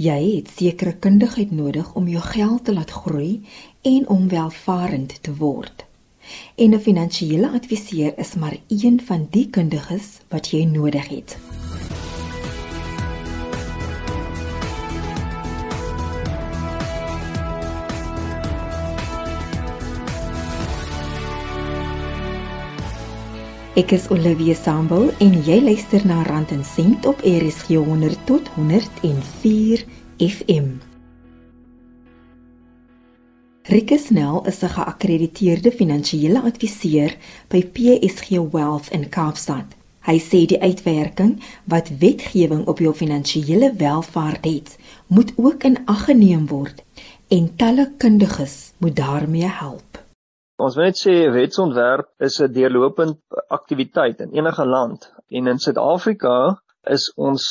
Jy het sekere kundigheid nodig om jou geld te laat groei en om welvarend te word. En 'n finansiële adviseur is maar een van die kundiges wat jy nodig het. Ek is Olivia Sambul en jy luister na Rand en Sent op RSG 100 tot 104 FM. Rikke Snell is 'n geakkrediteerde finansiële adviseur by PSG Wealth in Kaapstad. Hy sê die uitwerking wat wetgewing op jou finansiële welvaart het, moet ook in ag geneem word en talle kundiges moet daarmee help. Ons wil net sê wetsontwerp is 'n deurlopend aktiwiteit in enige land en in Suid-Afrika is ons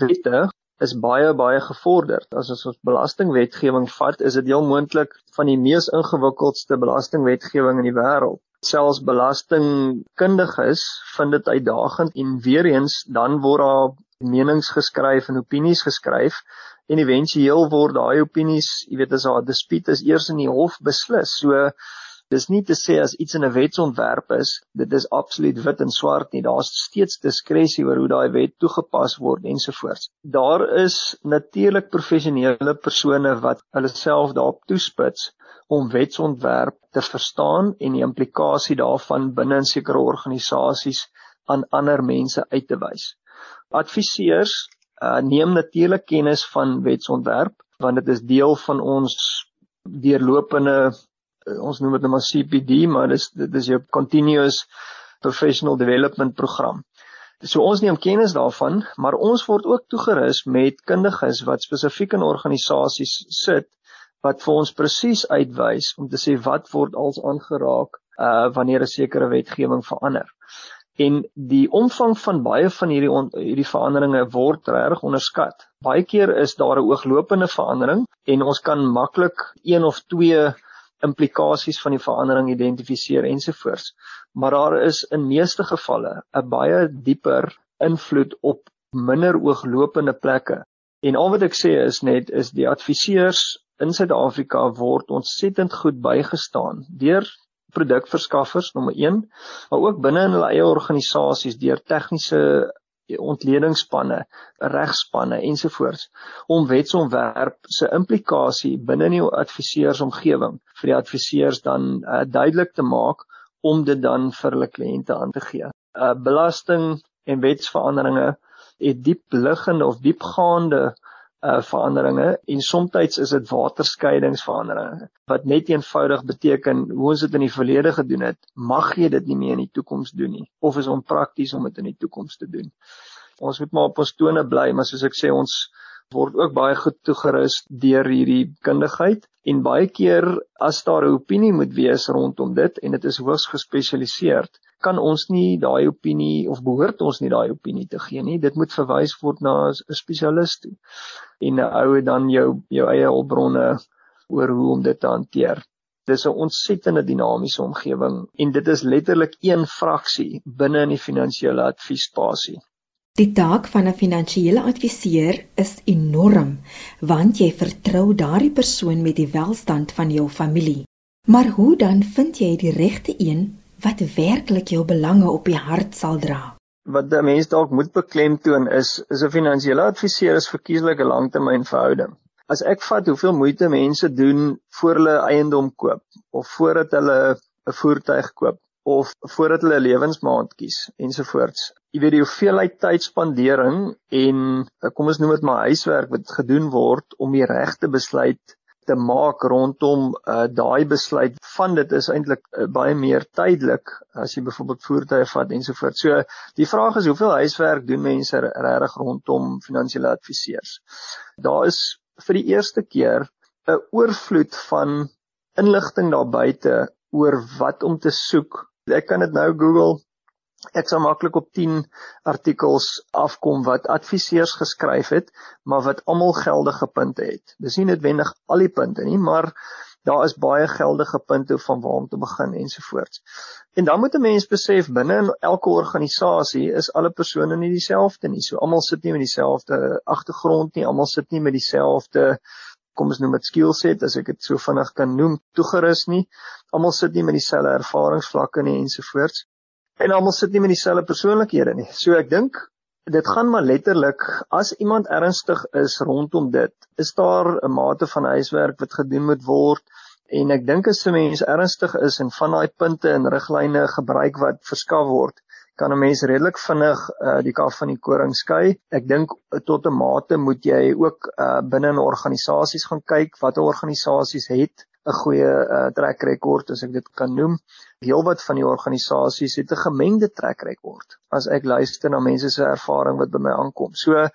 wette is baie baie gevorderd. As ons ons belastingwetgewing vat, is dit heel moontlik van die mees ingewikkeldste belastingwetgewing in die wêreld. Selfs belastingkundiges vind dit uitdagend en weer eens dan word daar menings geskryf en opinies geskryf en éventueel word daai opinies, jy weet as daar 'n dispuut is, eers in die hof beslis. So Dis nie te sê as iets in 'n wetsontwerp is, dit is absoluut wit en swart nie. Daar's steeds diskresie oor hoe daai wet toegepas word ensovoorts. Daar is natuurlik professionele persone wat hulle self daarop toespits om wetsontwerp te verstaan en die implikasie daarvan binne in sekere organisasies aan ander mense uit te wys. Adviseurs uh, neem natuurlik kennis van wetsontwerp want dit is deel van ons deurlopende ons noem dit nou maar CPD, maar dis dit is jou continuous professional development program. So ons neem kennis daarvan, maar ons word ook toegerus met kundiges wat spesifiek in organisasies sit wat vir ons presies uitwys om te sê wat word als aangeraak uh wanneer 'n sekere wetgewing verander. En die omvang van baie van hierdie on, hierdie veranderinge word reg onderskat. Baie keer is daar 'n ooglopende verandering en ons kan maklik een of twee implikasies van die verandering identifiseer ensovoorts. Maar daar is in meeste gevalle 'n baie dieper invloed op minder ooglopende plekke. En al wat ek sê is net is die adviseurs in Suid-Afrika word ontsettend goed bygestaan deur produkverskaffers nommer 1, maar ook binne in hulle eie organisasies deur tegniese ontledingsspanne, regspanne ensovoorts om wetsontwerp se implikasie binne die adviseursomgewing vir die adviseurs dan uh, duidelik te maak om dit dan vir hulle kliënte aan te gee. Uh belasting en wetsveranderinge het diep liggende of diepgaande uh veranderinge en soms is dit waterskeidingsveranderinge wat net eenvoudig beteken hoe ons dit in die verlede gedoen het, mag jy dit nie meer in die toekoms doen nie of is onprakties om dit in die toekoms te doen. Ons moet maar op ons tone bly, maar soos ek sê ons word ook baie goed toegerus deur hierdie kundigheid en baie keer as daar 'n opinie moet wees rondom dit en dit is hoogs gespesialiseerd kan ons nie daai opinie of behoort ons nie daai opinie te gee nie. Dit moet verwys word na 'n spesialis toe. En 'n ou dan jou jou eie hulpbronne oor hoe om dit te hanteer. Dis 'n ontsettende dinamiese omgewing en dit is letterlik een fraksie binne in die finansiële adviespasie. Die taak van 'n finansiële adviseur is enorm want jy vertrou daardie persoon met die welstand van jou familie. Maar hoe dan vind jy die regte een wat werklik jou belange op die hart sal dra. Wat 'n mens dalk moet beklemtoon is is 'n finansiële adviseur is verkieslike langtermynverhouding. As ek vat hoeveel moeite mense doen voor hulle eiendom koop of voordat hulle 'n voertuig koop of voordat hulle 'n lewensmaat kies ensovoorts. Jy weet die hoeveelheid tydspandering en kom ons noem dit maar huiswerk wat gedoen word om die regte besluit te maak rondom uh, daai besluit van dit is eintlik uh, baie meer tydelik as jy byvoorbeeld voertuie vat ensovoorts. So die vraag is hoeveel huiswerk doen mense regtig rondom finansiële adviseurs. Daar is vir die eerste keer 'n oorvloed van inligting daar buite oor wat om te soek. Ek kan dit nou Google ek sal maklik op 10 artikels afkom wat adviseurs geskryf het, maar wat almal geldige punte het. Dis nie noodwendig al die punte nie, maar Daar is baie geldige punte van waar om te begin ensovoorts. En dan moet 'n mens besef binne in elke organisasie is alle persone nie dieselfde nie. So almal sit nie met dieselfde agtergrond nie, almal sit nie met dieselfde kom ons noem dit skill set as ek dit so vinnig kan noem, toegerus nie. Almal sit nie met dieselfde ervaringsvlakke nie ensovoorts. En almal sit nie met dieselfde persoonlikhede nie. So ek dink dit gaan maar letterlik as iemand ernstig is rondom dit, is daar 'n mate van huiswerk wat gedoen moet word en ek dink as 'n mens ernstig is en van daai punte en riglyne gebruik wat verskaf word, kan 'n mens redelik vinnig uh, die kaf van die koring skei. Ek dink tot 'n mate moet jy ook uh, binne in organisasies gaan kyk watter organisasies het 'n goeie uh, track record as ek dit kan noem. Heelwat van die organisasies het 'n gemengde track record. As ek luister na mense se ervaring wat by my aankom. So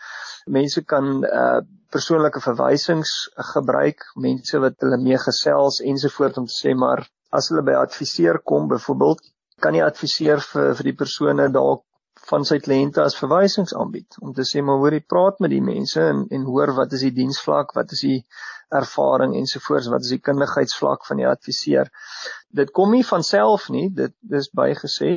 mense kan uh, persoonlike verwysings gebruik, mense wat hulle mee gesels ensovoorts om te sê maar as hulle by adviseer kom byvoorbeeld kan jy adviseer vir vir die persone dalk van sy kliënte as verwysings aanbied om te sê maar hoor jy praat met die mense en en hoor wat is die diensvlak wat is die ervaring ensovoorts wat is die kundigheidsvlak van die adviseur. Dit kom nie van self nie dit dis bygesê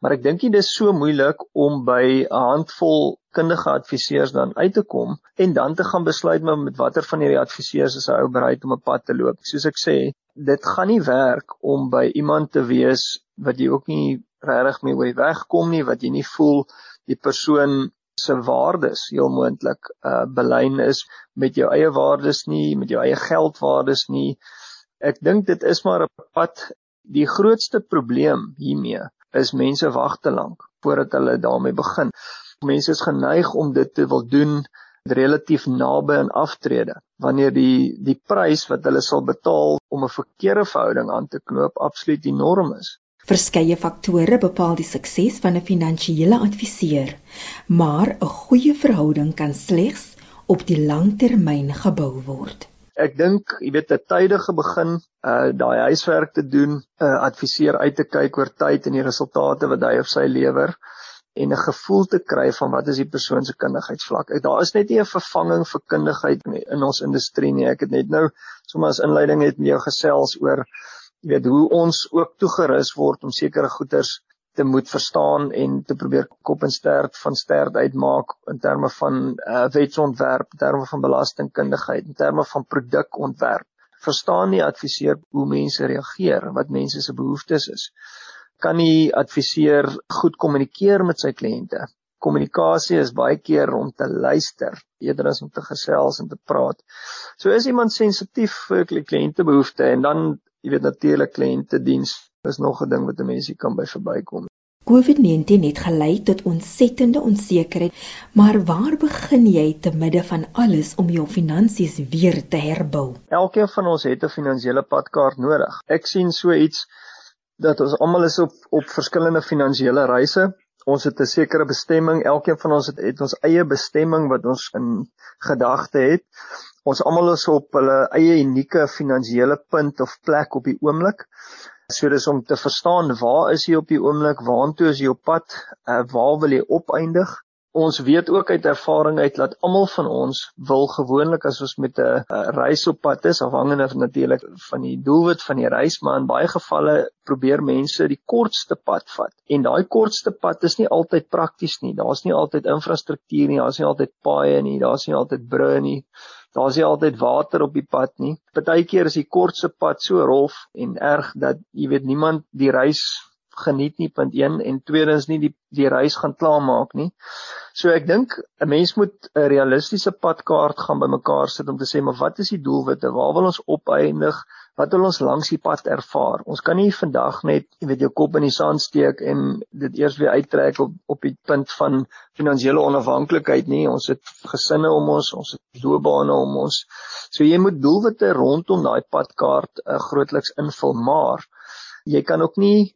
maar ek dink dit is so moeilik om by 'n handvol kundige adviseurs dan uit te kom en dan te gaan besluit met watter van hierdie adviseurs is hy ou bereid om 'n pad te loop. Soos ek sê dit gaan nie werk om by iemand te wees wat jy ook nie regtig mee oor die weg kom nie wat jy nie voel die persoon se waardes heel moontlik uh belyn is met jou eie waardes nie met jou eie geldwaardes nie. Ek dink dit is maar 'n pad. Die grootste probleem hiermee is mense wag te lank voordat hulle daarmee begin. Mense is geneig om dit te wil doen relatief naby aan aftrede wanneer die die prys wat hulle sal betaal om 'n verkeerde verhouding aan te knoop absoluut enorm is Verskeie faktore bepaal die sukses van 'n finansiële adviseur, maar 'n goeie verhouding kan slegs op die langtermyn gebou word. Ek dink, jy weet, 'n tydige begin, uh daai huiswerk te doen, 'n uh, adviseur uit te kyk oor tyd en die resultate wat hy of sy lewer en 'n gevoel te kry van wat is die persoon se kundigheidsvlak. Ek daar is net nie 'n vervanging vir kundigheid in ons industrie nie. Ek het net nou sommer as inleiding net met jou gesels oor jy weet hoe ons ook toegerus word om sekere goeders te moet verstaan en te probeer kop en stert van stert uitmaak in terme van uh, wetsontwerp, in terme van belastingkundigheid, in terme van produkontwerp. Verstaan nie adviseer hoe mense reageer, wat mense se behoeftes is. Kan nie adviseer goed kommunikeer met sy kliënte. Kommunikasie is baie keer om te luister eerder as om te gesels en te praat. So is iemand sensitief vir kliënte behoeftes en dan jy weet natuurlik kliëntediens is nog 'n ding wat 'n mens kan by verbykom. COVID-19 het gelei tot ontsettende onsekerheid, maar waar begin jy te midde van alles om jou finansies weer te herbou? Elkeen van ons het 'n finansiële padkaart nodig. Ek sien so iets dat ons almal is op op verskillende finansiële reise. Ons het 'n sekere bestemming. Elkeen van ons het, het ons eie bestemming wat ons in gedagte het ons almal is op hulle eie unieke finansiële punt of plek op die oomblik. So dis om te verstaan waar is jy op die oomblik, waartoe is jy op pad, uh, waar wil jy opeindig? Ons weet ook uit ervaring uit dat almal van ons wil gewoonlik as ons met 'n reis op pad is, afhangende natuurlik van die doelwit van die reis, maar in baie gevalle probeer mense die kortste pad vat. En daai kortste pad is nie altyd prakties nie. Daar's nie altyd infrastruktuur nie, daar's nie altyd paaie nie, daar's nie altyd brûe nie. Daar's nie altyd water op die pad nie. Partykeer is die kortste pad so rof en erg dat jy weet niemand die reis geniet nie punt 1 en tweedens nie die die reis gaan klaarmaak nie. So ek dink 'n mens moet 'n realistiese padkaart gaan bymekaar sit om te sê maar wat is die doelwitte? Waar wil ons opeindig? Wat wil ons langs die pad ervaar? Ons kan nie vandag net, jy weet, jou kop in die sand steek en dit eers weer uittrek op op die punt van finansiële onafhanklikheid nie. Ons het gesinne om ons, ons het loopbane om ons. So jy moet doelwitte rondom daai padkaart uh, grootliks invul, maar jy kan ook nie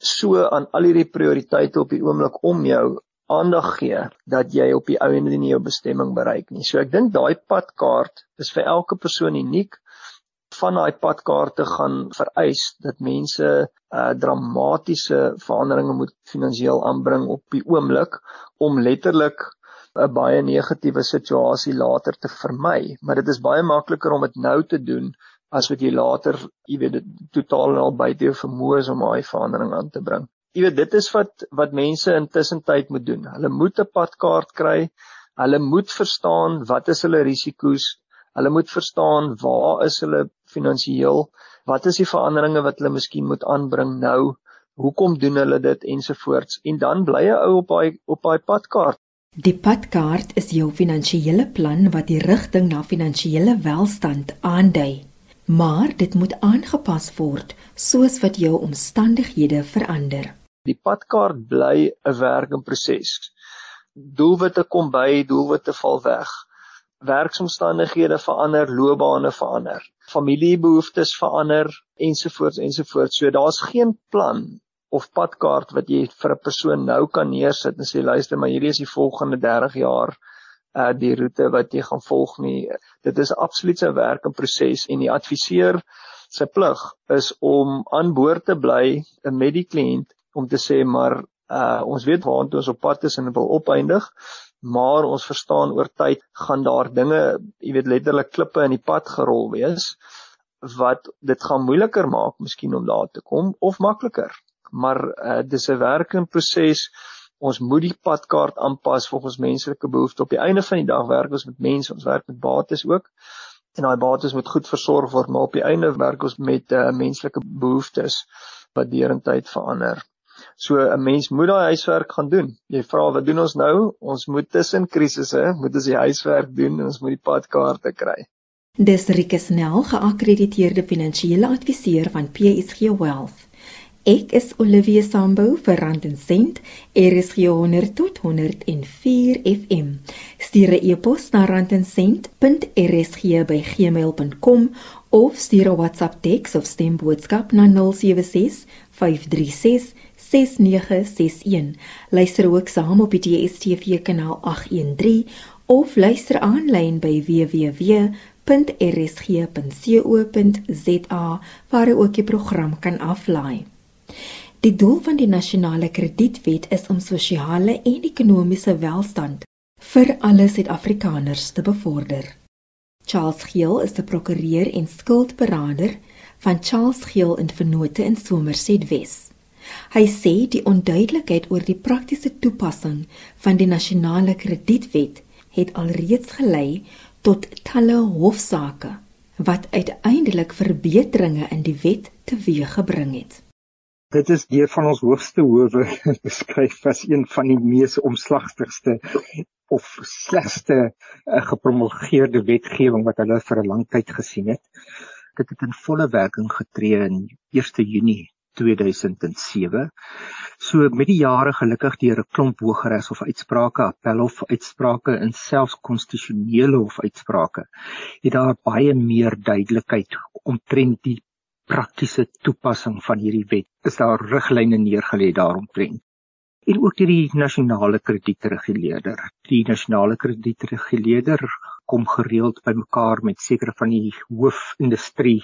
so aan al hierdie prioriteite op die oomblik om jou aandag gee dat jy op die ou en in jou bestemming bereik nie. So ek dink daai padkaart is vir elke persoon uniek van daai padkaarte gaan vereis dat mense uh, dramatiese veranderinge moet finansiëel aanbring op die oomblik om letterlik 'n baie negatiewe situasie later te vermy. Maar dit is baie makliker om dit nou te doen as wat jy later, jy weet, totaal al buite jou vermoë is om daai verandering aan te bring. Jy weet, dit is wat wat mense intussen tyd moet doen. Hulle moet 'n padkaart kry. Hulle moet verstaan wat is hulle risiko's. Hulle moet verstaan waar is hulle finansiëel? Wat is die veranderinge wat hulle miskien moet aanbring nou? Hoekom doen hulle dit ensovoorts? En dan bly 'n ou op daai op daai padkaart. Die padkaart is jou finansiële plan wat die rigting na finansiële welstand aandui maar dit moet aangepas word soos wat jou omstandighede verander. Die padkaart bly 'n werk in proses. Doelwitte kom by, doelwitte val weg. Werksomstandighede verander, loopbane verander, familiebehoeftes verander ensovoorts ensovoorts. So daar's geen plan of padkaart wat jy vir 'n persoon nou kan neersit en sê luister, maar hierdie is die volgende 30 jaar uh die roete wat jy gaan volg nie. Dit is absoluut 'n werk in proses en die adviseur se plig is om aan boord te bly met die kliënt om te sê maar uh ons weet waartoe ons op pad is en wil opeindig, maar ons verstaan oor tyd gaan daar dinge, jy weet letterlik klippe in die pad gerol wees wat dit gaan moeiliker maak miskien om daar te kom of makliker. Maar uh dis 'n werk in proses ons moet die padkaart aanpas volgens menslike behoeftes. Op die einde van die dag werk ons met mense, ons werk met bates ook. En daai bates moet goed versorg word, maar op die einde werk ons met uh, menslike behoeftes wat deurentyd verander. So 'n mens moet daai huiswerk gaan doen. Jy vra wat doen ons nou? Ons moet tussen krisisse, moet ons die huiswerk doen en ons moet die padkaarte kry. Dis Rike Snell, geakkrediteerde finansiële adviseur van PSG Wealth. Ek is Olivia Sambo vir Rand en Sent, RSG 100 tot 104 FM. Stuur 'n e-pos na randencent.rsg@gmail.com of stuur 'n WhatsApp teks of stemboodskap na 076 536 6961. Luister ook saam op die DStv kanaal 813 of luister aanlyn by www.rsg.co.za waar jy ook die program kan aflaai. Die doel van die nasionale kredietwet is om sosiale en ekonomiese welstand vir alle Suid-Afrikaners te bevorder. Charles Gill is die prokureur en skuldberader van Charles Gill en Vennote in Somerset Wes. Hy sê die onduidelikheid oor die praktiese toepassing van die nasionale kredietwet het alreeds gelei tot talle hofsaake wat uiteindelik verbeteringe in die wet teweeggebring het. Dit is deur van ons hoogste howe beskryf as een van die mees omslagtigste of slegste uh, gepromulgeerde wetgewing wat hulle vir 'n lang tyd gesien het. Dit het in volle werking getree in 1 Junie 2007. So met die jare gelukkig deur 'n klomp hooggeregs of uitsprake, appel of uitsprake en selfs konstitusionele of uitsprake, het daar baie meer duidelikheid omtrent die praktiese toepassing van hierdie wet. Is daar riglyne neergelê daaromtrent? En ook deur die nasionale kredietreguleerder. Die nasionale kredietreguleerder kom gereeld bymekaar met sekere van die hoofindustrie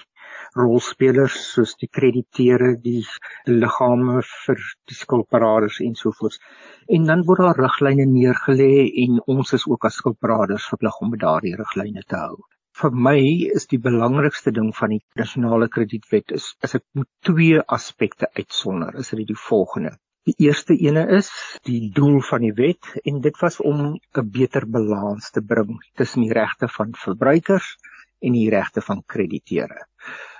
rolspelers soos die krediteure, die liggame vir die skuldberaders en so voort. En dan word daar riglyne neergelê en ons is ook as skuldberaders verplig om daardie riglyne te hou vir my is die belangrikste ding van die nasionale kredietwet is as ek moet twee aspekte uitsonder is dit die volgende die eerste ene is die doel van die wet en dit was om 'n beter balans te bring tussen die regte van verbruikers en die regte van krediteure.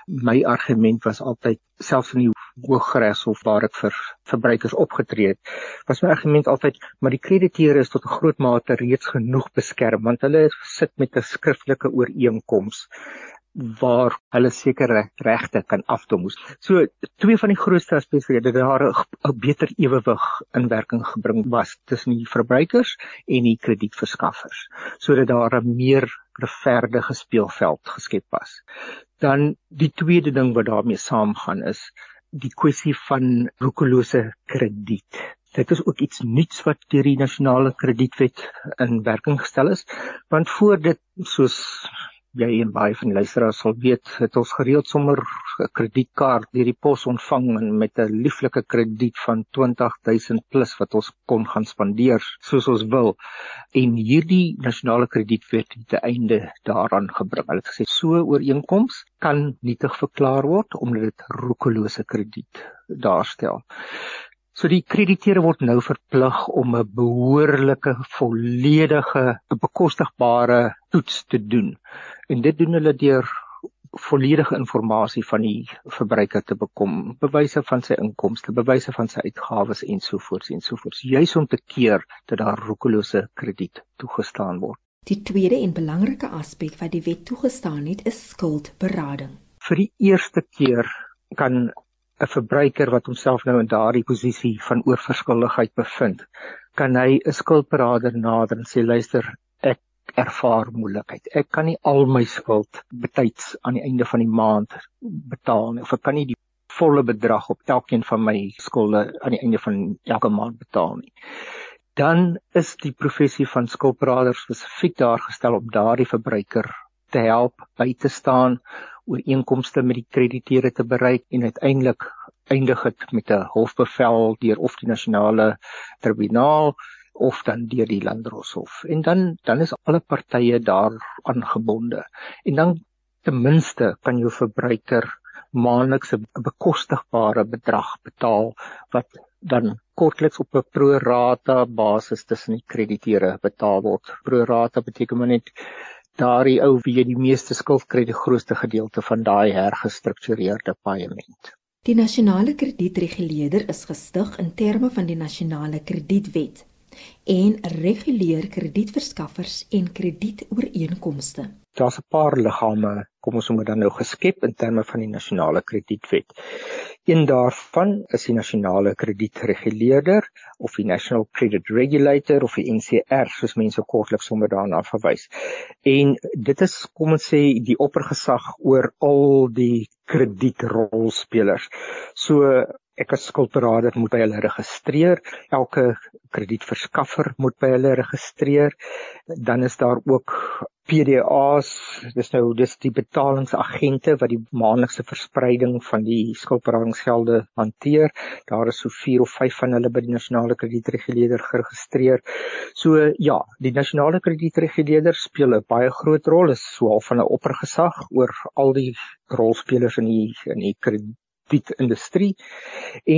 My argument was altyd selfs in die Hooggeregshof waar ek vir verbruikers opgetree het, was my argument altyd maar die krediteure is tot 'n groot mate reeds genoeg beskerm want hulle sit met 'n skriftelike ooreenkoms waar hulle sekere regte kan afdwing. So twee van die grootste aspekte dat daar 'n beter ewewig in werking gebring was tussen die verbruikers en die kredietverskaffers sodat daar 'n meer regverdige speelveld geskep was. Dan die tweede ding wat daarmee saamgaan is die kwessie van roekelose krediet. Dit is ook iets nuuts wat deur die nasionale kredietwet in werking gestel is, want voor dit soos jy en baie van die luisteraars sal weet, het ons gereeld sommer 'n kredietkaart deur die pos ontvang en met 'n lieflike krediet van 20000 plus wat ons kon gaan spandeer soos ons wil. En hierdie nasionale kredietwet het die einde daaraan gebring. Hulle het gesê so ooreenkoms kan nietig verklaar word omdat dit roekelose krediet daarstel. So die krediteure word nou verplig om 'n behoorlike, volledige, bekostigbare toets te doen. En dit doen hulle deur volledige inligting van die verbruiker te bekom, bewyse van sy inkomste, bewyse van sy uitgawes ensovoorts ensovoorts, juis om te keer dat daar roekelose krediet toegestaan word. Die tweede en belangrike aspek wat die wet toegestaan het, is skuldberading. Vir die eerste keer kan 'n verbruiker wat homself nou in daardie posisie van oorverskuldigheid bevind, kan hy 'n skuldberader nader en sê luister, ek ervaar moeilikheid. Ek kan nie al my skuld betyds aan die einde van die maand betaal nie of ek kan nie die volle bedrag op elkeen van my skulde aan die einde van elke maand betaal nie. Dan is die professie van skuldberader spesifiek daar gestel om daardie verbruiker te help by te staan ooreenkomste met die krediteure te bereik en uiteindelik eindig dit met 'n hofbevel deur of die nasionale tribunaal of dan deur die landdroshof. En dan dan is alle partye daaraan gebonde. En dan ten minste kan jou verbruiker maandeliks 'n bekostigbare bedrag betaal wat dan kortliks op 'n pro rata basis tussen die krediteure betaal word. Pro rata beteken maar net daardie ou wie jy die meeste skuld kry die grootste gedeelte van daai hergestruktureerde paaiement. Die nasionale kredietreguleerder is gestig in terme van die nasionale kredietwet en reguleer kredietverskaffers en kredietooreenkomste. Daar's 'n paar liggame, kom ons dit dan nou geskep in terme van die nasionale kredietwet. Een daarvan is die nasionale kredietreguleerder of die National Credit Regulator of die NCR soos mense kortliks sommer daarna verwys. En dit is kom ons sê die oppergesag oor al die kredietrolspelers. So ek as skuldberader moet by hulle registreer. Elke kredietverskaffer moet by hulle registreer. Dan is daar ook PDA's, dis nou dis die betalingsagente wat die maandelikse verspreiding van die skuldberadingsgelde hanteer. Daar is so 4 of 5 van hulle by die nasionale kredietreguleerder geregistreer. So ja, die nasionale kredietreguleerder speel 'n baie groot rol, is so half van 'n oppergesag oor al die rolspelers in die in die krediet bietindustrie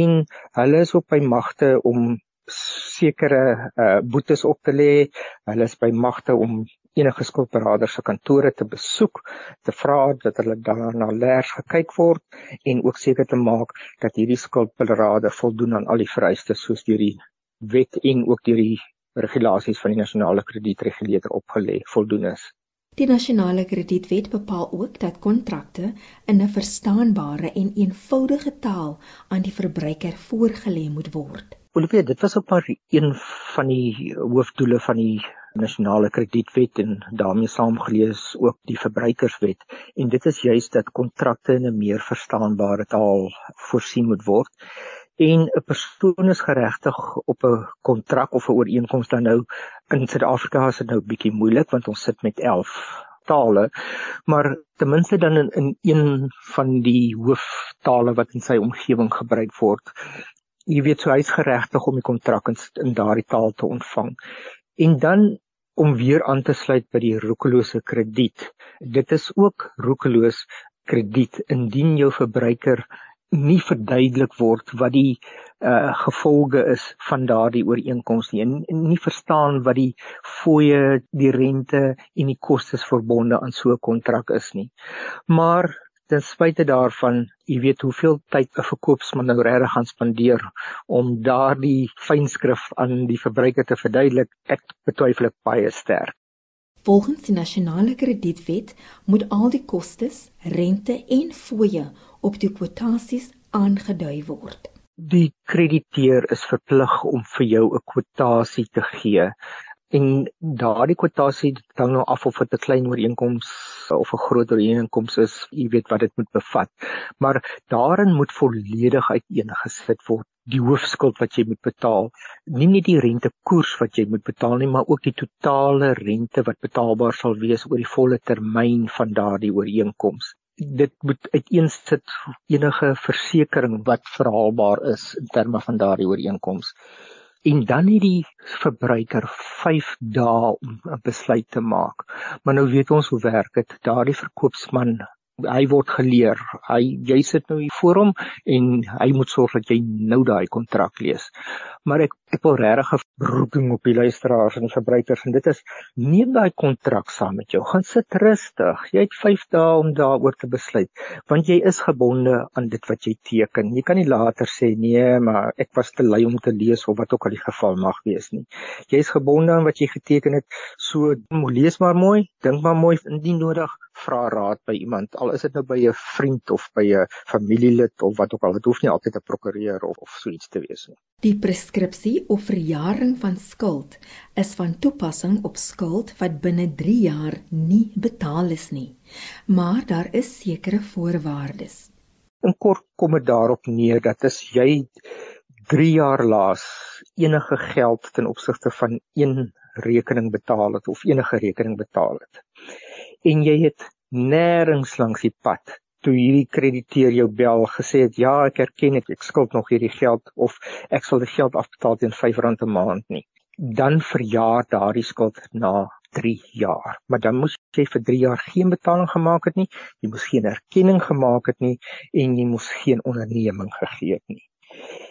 en hulle is op by magte om sekere uh, boetes op te lê. Hulle is by magte om enige skuldberader se kantore te besoek, te vra dat hulle daarna leers gekyk word en ook seker te maak dat hierdie skuldberader voldoen aan al die vereistes soos deur die wet en ook deur die regulasies van die nasionale kredietreguleerder opgelê voldoen is. Die nasionale kredietwet bepaal ook dat kontrakte in 'n verstaanbare en eenvoudige taal aan die verbruiker voorgelê moet word. Olivier, dit was ook maar een van die hoofdoele van die nasionale kredietwet en daarmee saamgelees ook die verbruikerswet en dit is juis dat kontrakte in 'n meer verstaanbare taal voorsien moet word en 'n persoon is geregtig op 'n kontrak of 'n ooreenkoms dan nou in Suid-Afrika is dit nou bietjie moeilik want ons sit met 11 tale. Maar ten minste dan in, in een van die hooftale wat in sy omgewing gebruik word jy weet so hy's geregtig om die kontrak in, in daardie taal te ontvang. En dan om weer aan te sluit by die roekelose krediet. Dit is ook roekeloos krediet. Indien jou verbruiker nie verduidelik word wat die uh gevolge is van daardie ooreenkoms nie en, nie verstaan wat die fooie, die rente en die kostes verbonde aan so 'n kontrak is nie. Maar ten spyte daarvan, jy weet hoeveel tyd 'n verkoopsman nou regtig gaan spandeer om daardie fynskrif aan die verbruiker te verduidelik, ek betwyfel dit baie sterk. Volgens die nasionale kredietwet moet al die kostes, rente en fooie op die kwotasies aangedui word. Die krediteur is verplig om vir jou 'n kwotasie te gee. En daardie kwotasie hang nou af of dit 'n klein ooreenkoms of 'n groot ooreenkoms is, jy weet wat dit moet bevat. Maar daarin moet volledig uiteengesit word die hoofskuld wat jy moet betaal, nie net die rentekoers wat jy moet betaal nie, maar ook die totale rente wat betaalbaar sal wees oor die volle termyn van daardie ooreenkoms dit moet uiteensit enige versekering wat verhaalbaar is in terme van daardie ooreenkoms en dan het die verbruiker 5 dae om 'n besluit te maak. Maar nou weet ons hoe werk dit. Daardie verkoopsman hy word geleer. Hy jy sit nou hier voor hom en hy moet sorg dat jy nou daai kontrak lees. Maar ek ek wil regtig 'n beroeping op die luisteraars en verbruikers en dit is neem daai kontrak saam met jou. Gaan sit rustig. Jy het 5 dae om daaroor te besluit want jy is gebonde aan dit wat jy teken. Jy kan nie later sê nee, maar ek was te lui om te lees of wat ook al die geval mag wees nie. Jy is gebonde aan wat jy geteken het. So lees maar mooi, dink maar mooi indien nodig vra raad by iemand al is dit nou by 'n vriend of by 'n familielid of wat ook al dit hoef nie altyd 'n prokureur of of so iets te wees nie. Die preskripsie of verjaring van skuld is van toepassing op skuld wat binne 3 jaar nie betaal is nie maar daar is sekere voorwaardes. In kort kom dit daarop neer dat as jy 3 jaar laas enige geld ten opsigte van een rekening betaal het of enige rekening betaal het en jy het nêrens langs die pad toe hierdie krediteur jou bel gesê het ja ek erken ek, ek skuld nog hierdie geld of ek sal die geld afbetaal teen R5 'n maand nie. Dan verjaar daardie skuld na 3 jaar. Maar dan moes jy vir 3 jaar geen betaling gemaak het nie jy moes geen erkenning gemaak het nie en jy moes geen onderneming gegee het nie.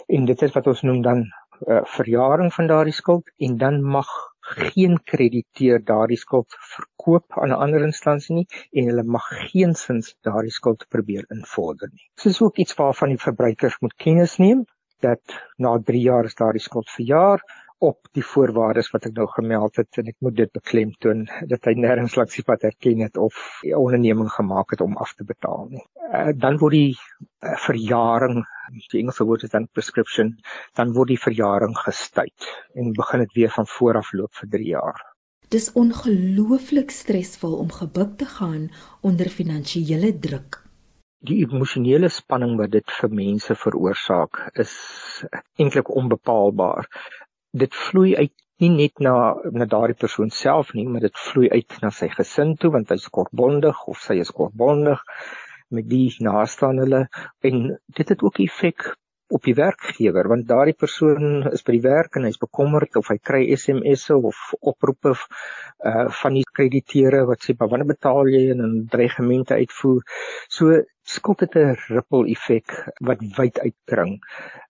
En dit is wat ons noem dan uh, verjaring van daardie skuld en dan mag geen krediteur daardie skuld verkoop aan 'n ander instansie nie en hulle mag geensins daardie skuld probeer invorder nie. Dit is ook iets waarvan die verbruikers moet kennis neem dat na 3 jaar is daardie skuld verjaar op die voorwaardes wat ek nou gemeld het en ek moet dit beklemtoon dat hy nêrens langs die pad erken het of 'n onderneming gemaak het om af te betaal nie. Uh, dan word die uh, verjaring, die Engelse woord is dan prescription, dan word die verjaring gestuit en begin dit weer van voor af loop vir 3 jaar. Dis ongelooflik stresvol om gebuk te gaan onder finansiële druk. Die emosionele spanning wat dit vir mense veroorsaak is eintlik onbepaalbaar dit vloei uit nie net na na daardie persoon self nie, maar dit vloei uit na sy gesin toe want hy's kortbondig of sy is kortbondig met die naaste aan hulle en dit het ook effek op die werkgewer want daardie persoon is by die werk en hy's bekommerd of hy kry SMS'e of oproepe uh van die krediteure wat sê maar wanneer betaal jy en 'n dreigemente uitvoer. So skuld het 'n ripple effek wat wyd uitkring.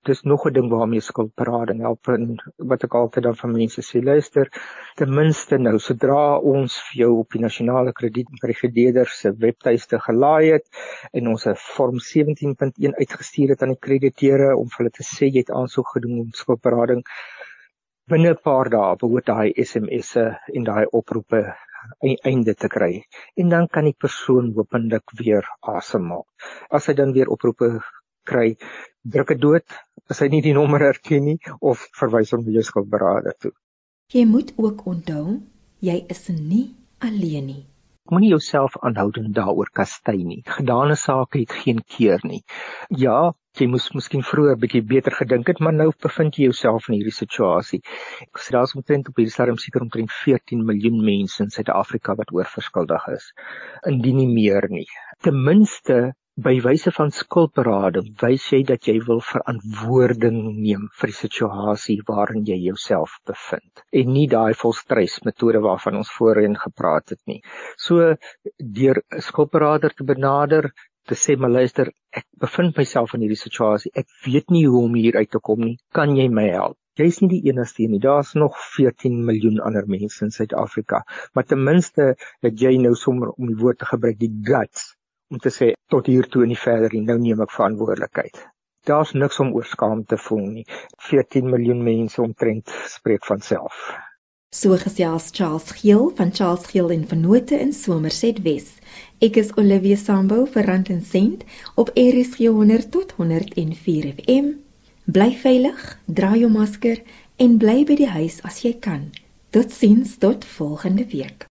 Dis nog 'n ding waarmee skuldberading help en wat ek altyd dan van mense sê, luister, ten minste nou sodra ons vir jou op die nasionale kredietreguleur se webtuiste gelaai het en ons 'n vorm 17.1 uitgestuur het aan die krediteure om vir hulle te sê jy het aansoek gedoen om skuldberading binne 'n paar dae behoort daai SMS'e en daai oproepe einde te kry en dan kan die persoon hopelik weer asemhaal. As hy dan weer oproepe kry, druk dit dood as hy nie die nommer herken nie of verwys hom weer skuldberader toe. Jy moet ook onthou, jy is nie alleen nie. Moenie jouself aanhoudend daaroor kastei nie. Gedane sake het geen keer nie. Ja, jy moes miskien vroeër bietjie beter gedink het, maar nou bevind jy jouself in hierdie situasie. Ek sê daar's omtrent op hierdie stadium seker omtrent 14 miljoen mense in Suid-Afrika wat oorverskuldig is. Indien nie meer nie. Ten minste by wyse van skuldberading wys jy dat jy wil verantwoording neem vir die situasie waarin jy jouself bevind en nie daai volstres metode waarvan ons voorheen gepraat het nie. So deur 'n skuldberader te benader, te sê maar luister, ek bevind myself in hierdie situasie. Ek weet nie hoe om hier uit te kom nie. Kan jy my help? Jy's nie die enigste nie. Daar's nog 14 miljoen ander mense in Suid-Afrika. Maar ten minste dat jy nou sommer om die woord te gebruik, die guts om te sê tot hier toe en nie verder nie. Nou neem ek verantwoordelikheid. Daar's niks om oor skaam te voel nie. 14 miljoen mense omtrent spreek van self. So gesels Charles Geel van Charles Geel en Vennote in Somerset Wes. Ek is Olivia Sambo vir Rand en Sent op RSG 100 tot 104 FM. Bly veilig, dra jou masker en bly by die huis as jy kan. Totsiens tot volgende week.